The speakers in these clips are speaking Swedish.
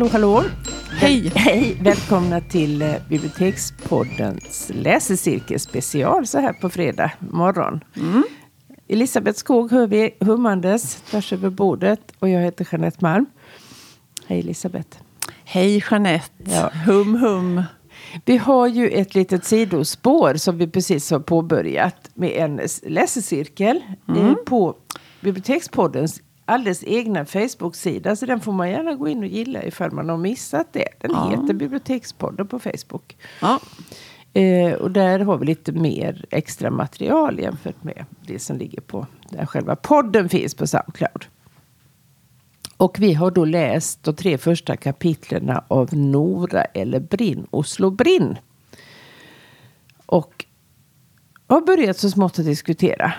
Hallå, hallå! Hej! Hej! Välkomna till eh, Bibliotekspoddens läsecirkelspecial så här på fredag morgon. Mm. Elisabeth Skog hör vi hummandes tvärs över bordet och jag heter Jeanette Malm. Hej Elisabeth! Hej Jeanette! Ja. Hum hum! Vi har ju ett litet sidospår som vi precis har påbörjat med en läsecirkel eh, på Bibliotekspoddens alldeles egna Facebook-sida. Så den får man gärna gå in och gilla ifall man har missat det. Den Ja. heter Bibliotekspodden på Facebook. Ja. Eh, och där har vi lite mer extra material jämfört med det som ligger på där själva podden finns på Soundcloud. Och vi har då läst de tre första kapitlen av Nora eller Brinn, Oslo Brinn. Och har börjat så smått att diskutera.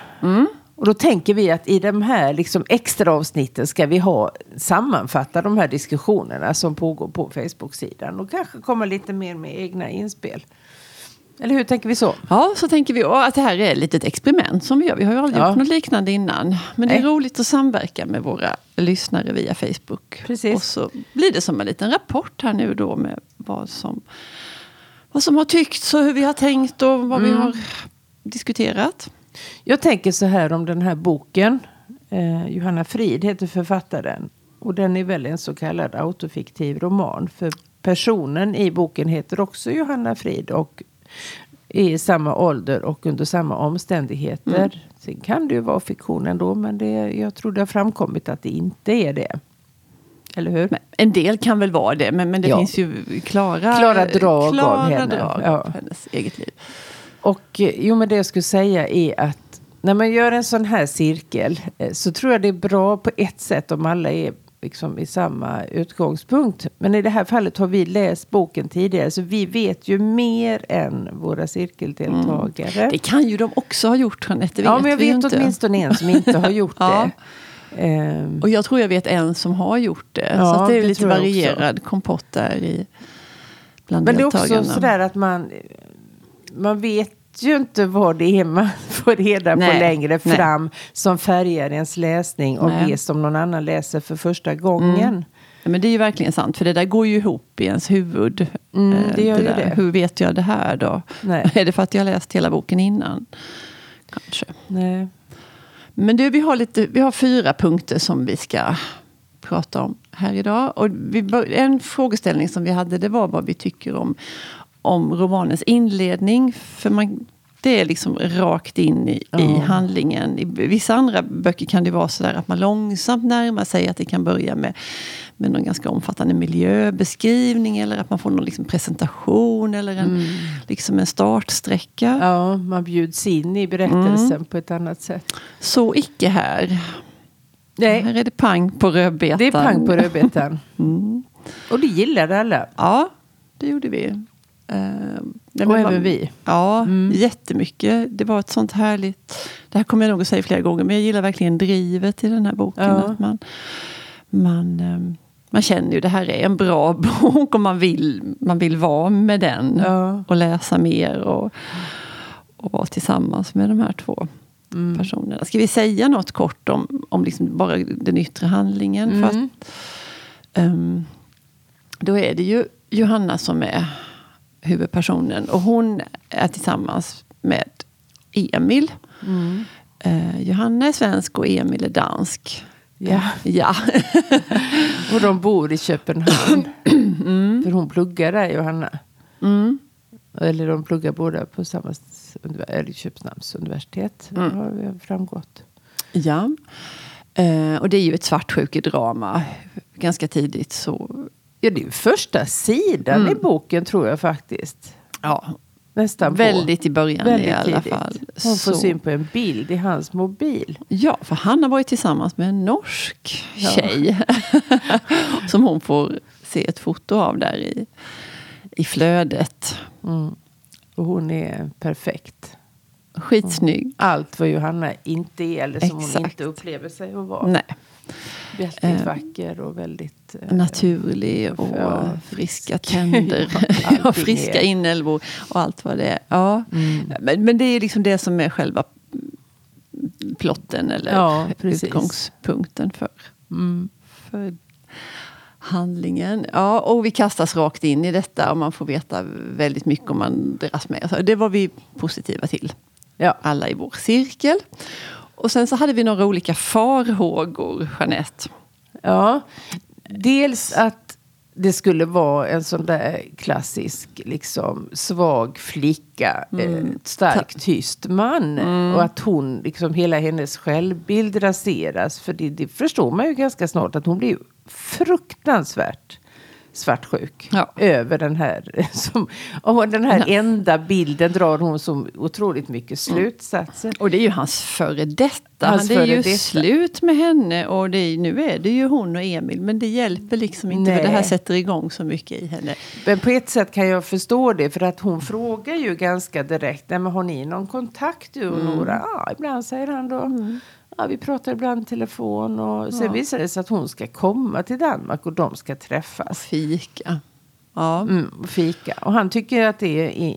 Och då tänker vi att i de här liksom extra avsnitten ska vi ha sammanfatta de här diskussionerna som pågår på Facebook-sidan. Och kanske komma lite mer med egna inspel. Eller hur tänker vi så? ja, så tänker vi och att det här är ett litet experiment som vi gör. Vi har ju aldrig Ja. gjort något liknande innan. Men det är Nej. roligt att samverka med våra lyssnare via Facebook. Precis. Och så blir det som en liten rapport här nu då med vad som, vad som har tyckts och hur vi har tänkt och vad vi har diskuterat. Jag tänker så här om den här boken. Eh, Johanna Frid heter författaren. Och den är väl en så kallad autofiktiv roman. För personen i boken heter också Johanna Frid. Och är i samma ålder och under samma omständigheter. Sen kan det ju vara fiktion ändå. Men det, jag tror det har framkommit att det inte är det. Eller hur? Men en del kan väl vara det, men, men det Ja. finns ju klara, Klara drag av klara henne. drag Ja. av hennes eget liv. Och eh, jo, men det jag skulle säga är att när man gör en sån här cirkel eh, så tror jag det är bra på ett sätt om alla är liksom i samma utgångspunkt. Men i det här fallet har vi läst boken tidigare så vi vet ju mer än våra cirkeldeltagare. Det kan ju de också ha gjort, Jeanette. Det ja, vet men jag vet inte. åtminstone en som inte har gjort Ja. det. Ehm, Och jag tror jag vet en som har gjort det. Ja, så det är det lite varierad kompott där i, bland Men det är också sådär att man, man vet ju inte vad det är man får reda på Nej, längre nej. fram som färgar ens läsning och Nej. det som någon annan läser för första gången. Ja, Men det är ju verkligen sant, för det där går ju ihop i ens huvud. Mm, Eh, det gör ju där. det. Hur vet jag det här då? Är det för att jag läst hela boken innan? Kanske. Nej. Men du, vi har, lite, vi har fyra punkter som vi ska prata om här idag. Och vi en frågeställning som vi hade det var vad vi tycker om, om romanens inledning. För man, det är liksom rakt in i, i Ja. handlingen. I vissa andra böcker kan det vara så där att man långsamt närmar sig att det kan börja med, med någon ganska omfattande miljöbeskrivning eller att man får någon liksom presentation eller en, liksom en startsträcka. Ja, man bjuds in i berättelsen Mm. på ett annat sätt. Så icke här. Nej, Här är det pang på rödbetan. det är pang på rödbetan. Mm. Och det gillade alla. Ja, det gjorde vi. Uh, Och även vi. Ja, Mm. jättemycket. Det var ett sånt härligt... Det här kommer jag nog att säga flera gånger, men jag gillar verkligen drivet i den här boken. Ja. Att man, man, ehm, man känner ju det här är en bra bok och man vill, man vill vara med den. Ja. Och läsa mer och, och vara tillsammans med de här två Mm. personerna. Ska vi säga något kort om, om liksom bara den yttre handlingen? För Mm. att, ehm, då är det ju Johanna som är huvudpersonen. Och hon är tillsammans med Emil. Mm. Eh, Johanna är svensk och Emil är dansk. Ja. Ja. Och de bor i Köpenhamn. För hon pluggar där, Johanna. Mm. Eller de pluggar båda på samma eller Köpenhamns universitet. Det Mm. har framgått. ja. Eh, och det är ju ett svartsjukedrama. Ganska tidigt så... Ja, det är första sidan Mm. i boken tror jag faktiskt. Ja, Nästan på. väldigt i början Väldigt i alla tidigt. fall. Hon får Så- syn på en bild i hans mobil. Ja, för han har varit tillsammans med en norsk Ja. tjej. som hon får se ett foto av där i, i flödet. Mm. Och hon är perfekt. Skitsnygg. Allt vad Johanna inte är eller som hon Exakt. inte upplever sig att vara. Nej, Väldigt Eh, vacker och väldigt... eh, naturlig och Ja, friska frisk. tänder. Allting friska inälvor och allt vad det är. Ja. Mm. Men, men det är liksom det som är själva plotten eller Ja, utgångspunkten för, Mm. för handlingen. Ja, och vi kastas rakt in i detta och man får veta väldigt mycket om man dras med. Så det var vi positiva till. Ja. Alla i vår cirkel. Och sen så hade vi några olika farhågor, Jeanette. Ja, dels att det skulle vara en sån där klassisk liksom svag flicka, eh, stark tyst man. Och att hon, liksom hela hennes självbild raseras. För det, det förstår man ju ganska snart att hon blir fruktansvärt svartsjuk Ja. över den här. Som, och den här enda bilden drar hon så otroligt mycket slutsatser. Och det är ju hans före detta. Hans Han, det är ju detta. slut med henne och det är, nu är det ju hon och Emil. Men det hjälper liksom inte för Nej. det här sätter igång så mycket i henne. Men på ett sätt kan jag förstå det för att hon frågar ju ganska direkt. Nej, men har ni någon kontakt du och Mm. Nora? Ja, ibland säger han då. Ja, vi pratar ibland i telefon och sen Ja. visar det sig att hon ska komma till Danmark och de ska träffas. Fika. Ja. Mm, och fika. Och han tycker att det är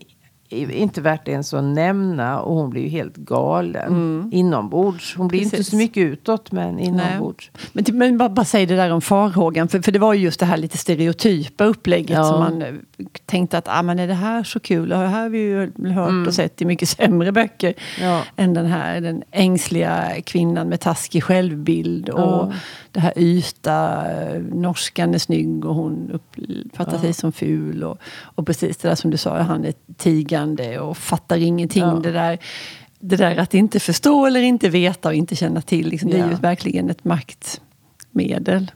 inte värt ens att nämna och hon blir ju helt galen inombords. Hon blir inte Mm. Precis. så mycket utåt men inombords. Men, men bara, bara säg det där om farhågan. För, för det var ju just det här lite stereotypa upplägget Ja. som man tänkte att ah, men är det här så kul? Och det här har vi ju hört och sett i mycket sämre böcker. Ja. Än den här den ängsliga kvinnan med taskig självbild. Och Ja. det här yta, norskan är snygg och hon uppfattar sig som ful. Och, och precis det där som du sa, han är tigande och fattar ingenting. Ja. Det där det där att inte förstå eller inte veta och inte känna till, liksom, det är ju Ja. verkligen ett maktmedel.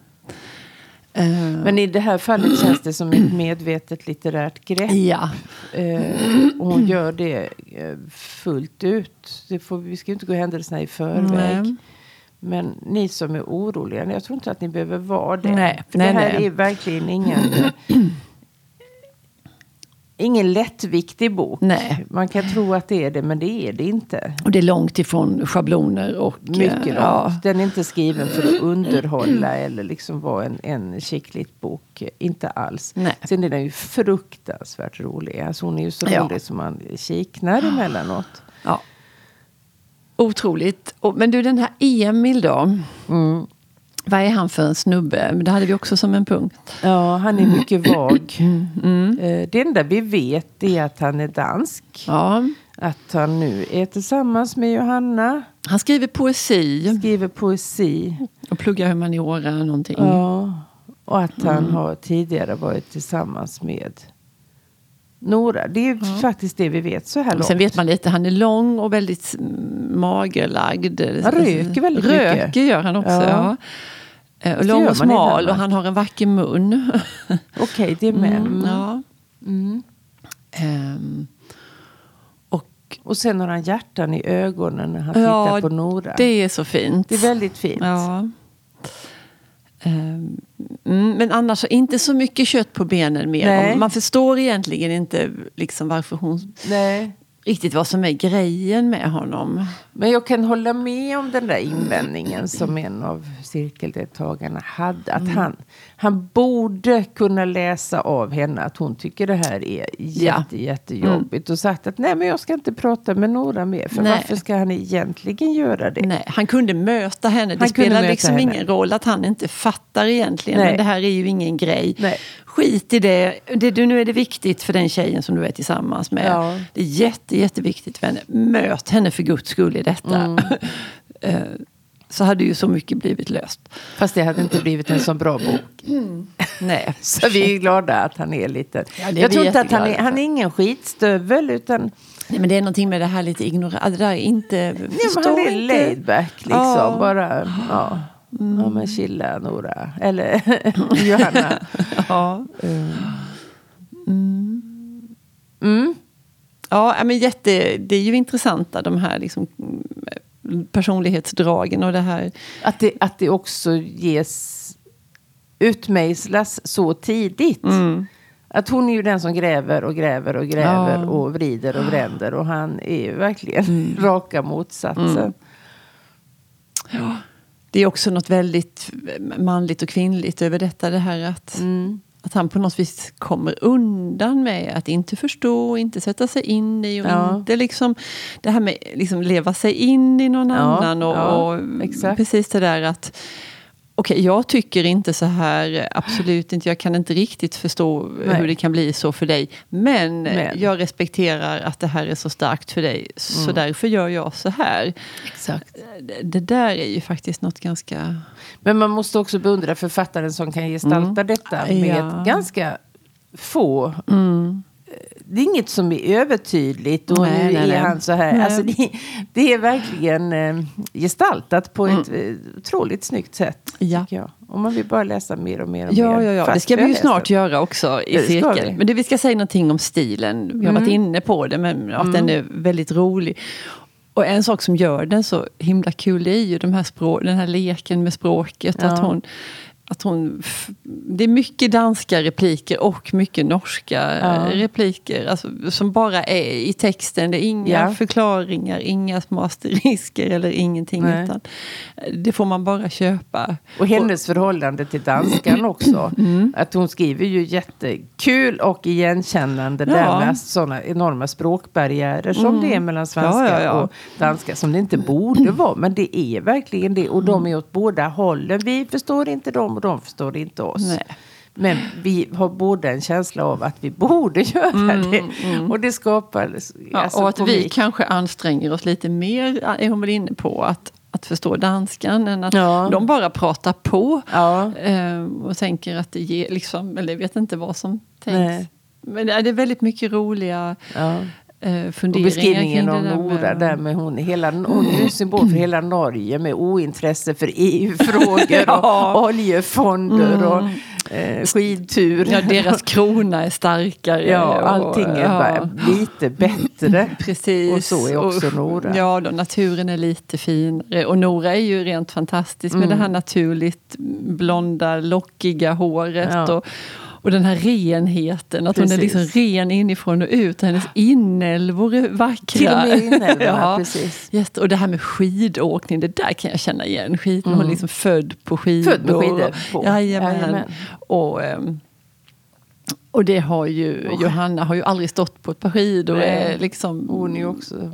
Eh, Men i det här fallet känns det som ett medvetet litterärt grepp. ja, Eh, och hon gör det eh, fullt ut. Det får, vi ska ju inte gå händelserna i förväg. Nej. Men ni som är oroliga, jag tror inte att ni behöver vara det. Nej, För nej, det här nej. är verkligen ingen, ingen lättviktig bok. Nej. Man kan tro att det är det, men det är det inte. och det är långt ifrån schabloner. Och, Mycket eh, långt. ja, Den är inte skriven för att underhålla eller liksom vara en, en skickligt bok. Inte alls. Nej. Sen är den ju fruktansvärt rolig. Alltså hon är ju så Ja. rolig som man kiknar emellanåt. ja. Otroligt. Men du, den här Emil då? Mm. Vad är han för en snubbe? Men Det hade vi också som en punkt. Ja, han är mycket vag. Mm. Eh, Det enda vi vet är att han är dansk. Ja. Att han nu är tillsammans med Johanna. Han skriver poesi Skriver poesi. och pluggar humaniora någonting. Ja. Och att han Mm. har tidigare varit tillsammans med Nora. Det är faktiskt det vi vet så här långt. sen vet man lite, han är lång och väldigt mm, magerlagd. Han röker väldigt Röker mycket. gör han också, Ja. ja. Eh, lång och smal och han har en vacker mun. Okej, det är med. Mm. Ja. Mm. Ehm, och Och sen har han hjärtan i ögonen när han Ja, tittar på Nora. det är så fint. Det är väldigt fint. Ja. Mm, men annars inte så mycket kött på benen mer. Nej. Man förstår egentligen inte liksom varför hon Nej. Riktigt vad som är grejen med honom. Men jag kan hålla med om den där invändningen som en av cirkeldeltagarna hade. Mm. Att han, han borde kunna läsa av henne att hon tycker det här är jätte, jättejobbigt. Och sagt att nej men jag ska inte prata med Nora mer. För Mm. Nej. varför ska han egentligen göra det? Nej, han kunde möta henne. Det Han spelar liksom henne. ingen roll att han inte fattar egentligen. Nej. Men det här är ju ingen grej. Nej. Skit i det. det. du- Nu är det viktigt för den tjejen som du är tillsammans med. Ja. Det är jätte, jätteviktigt för henne. Möt henne för guds skull i detta. Mm. Eh, Så hade ju så mycket blivit löst. Fast det hade inte blivit en så bra bok. Nej. Så vi är glada att han är lite... Ja, är jag tror inte att han är, han är ingen skitstövel utan Nej, men det är någonting med det här lite ignorant. Det där är inte... ja, men han är laid back liksom. Ja. Bara, ja. Ja men chilla Nora. Eller Johanna. Ja. Mm. Ja, men jätte, det är ju intressanta de här liksom, mm, personlighetsdragen och det här. Att det, att det också ges utmejslas så tidigt. Att hon är ju den som gräver och gräver och gräver Ja. och vrider och vänder. Och han är ju verkligen raka motsatsen. Det är också något väldigt manligt och kvinnligt över detta. Det här att, Mm. att han på något vis kommer undan med att inte förstå, inte sätta sig in i och Ja. inte liksom det här med liksom leva sig in i någon Ja, annan. Och, ja, och precis det där att okej, jag tycker inte så här, absolut inte. Jag kan inte riktigt förstå Nej. hur det kan bli så för dig. Men, Men. jag respekterar att det här är så starkt för dig. Så Mm. därför gör jag så här. Exakt. Det, det där är ju faktiskt något ganska... Men man måste också beundra författaren som kan gestalta detta med Mm. Ja. ganska få Mm. Det är inget som är övertydligt och Nej, nu nej, är nej. han så här. Alltså det, det är verkligen eh, gestaltat på Mm. ett eh, otroligt snyggt sätt. Ja. jag. Och man vill bara läsa mer och mer och Ja, mer. ja, ja. fast det ska vi ju snart göra också i cirkeln. Mm. Men det, vi ska säga någonting om stilen. Vi har varit inne på det, men att den är väldigt rolig. Och en sak som gör den så himla kul är ju de här språ- den här leken med språket. Ja. Att hon, att hon, det är mycket danska repliker och mycket norska Ja. eh, repliker. Alltså, som bara är i texten. Det är inga Ja. förklaringar, inga små asterisker eller ingenting. Nej. Utan eh, det får man bara köpa. Och hennes förhållande till danskan också. Mm. Att hon skriver ju jättekul och igenkännande där Ja. med sådana enorma språkbarriärer som det är mellan svenska Ja, ja, ja. och danska. Som det inte borde vara, men det är verkligen det. Och de är åt båda hållen. Vi förstår inte dem och de förstår inte oss. Nej. Men vi har båda en känsla av att vi borde göra det. Och det skapar Mm, Ja, alltså, och att vi komik. kanske anstränger oss lite mer, är hon väl inne på, att, att förstå danskan än att Ja. de bara pratar på. Ja. Eh, och tänker att det ger, liksom, eller vet inte vad som tänks. Nej. Men det är det är väldigt mycket roliga Ja. Eh, Och funderingar beskrivningen kring av Nora med- där med hon, hela, hon är en symbol för hela Norge med ointresse för EU-frågor Ja. och oljefonder och eh, skidtur. Ja, deras krona är starkare. Ja, och- allting är ja. bara lite bättre. Precis. Och så är också Och- Nora. Ja, då, naturen är lite finare. Och Nora är ju rent fantastisk med Mm. det här naturligt blonda, lockiga håret. Ja. Och, och den här renheten, att hon är Precis. liksom ren inifrån och ut. Hennes inälvor är vackra. Till och med inälvorna, ja. precis. Jätte, och det här med skidåkning, det där kan jag känna igen. Skid, Hon är liksom född på skidor. Mm. Född med skidor på. Jajamän. Jajamän. Och, ehm, och det har ju, Johanna har ju aldrig stått på ett par skidor. Är liksom, Hon är ju också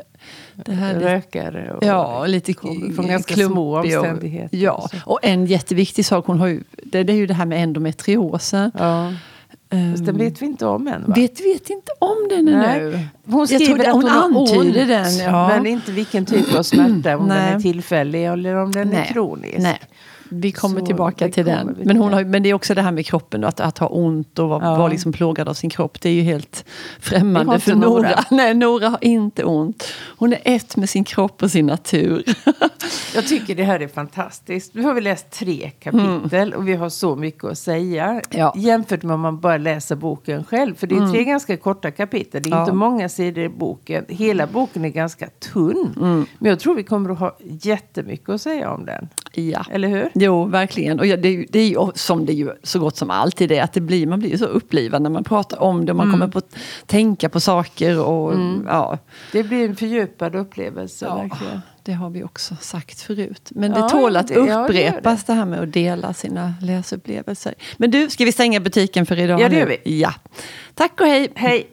det här rökare. Och ja, lite från ganska små klumpig omständigheter. Ja, och en jätteviktig sak hon har ju, det, det är ju det här med endometriosen. Ja. Ehm, Fast den vet vi inte om än va? vet, vet inte om den ännu. Nej. Hon skriver det- att hon hon, antyder ont, den, ja. men inte vilken typ av smärta. Om den är tillfällig eller om den är Nej. kronisk. Nej. Vi kommer Så tillbaka till kommer den. Men, hon har, men det är också det här med kroppen, då, att, att ha ont och vara Ja. vara liksom plågad av sin kropp. Det är ju helt främmande för Nora. Nora. Nej, Nora har inte ont. Hon är ett med sin kropp och sin natur. Jag tycker det här är fantastiskt. Nu har vi läst tre kapitel och vi har så mycket att säga. Mm. Ja. Mm. Jämfört med om man bara läser boken själv. För det är tre ganska korta kapitel. Det är Ja. inte många sidor i boken. Hela boken är ganska tunn. Mm. Men jag tror vi kommer att ha jättemycket att säga om den. Ja. Eller hur? Jo, verkligen. Och det, det är ju som det ju så gott som alltid är, att det blir, man blir så upplivad när man pratar om det. Och man kommer på att tänka på saker. Och, ja, Det blir en fördjupad upplevelse. ja, Verkligen. det har vi också sagt förut. Men det Ja, tål att det- ja, det upprepas det. här med att dela sina läsupplevelser. Men du, ska vi stänga butiken för idag? Ja, det gör vi. Ja. Tack och hej! Hej!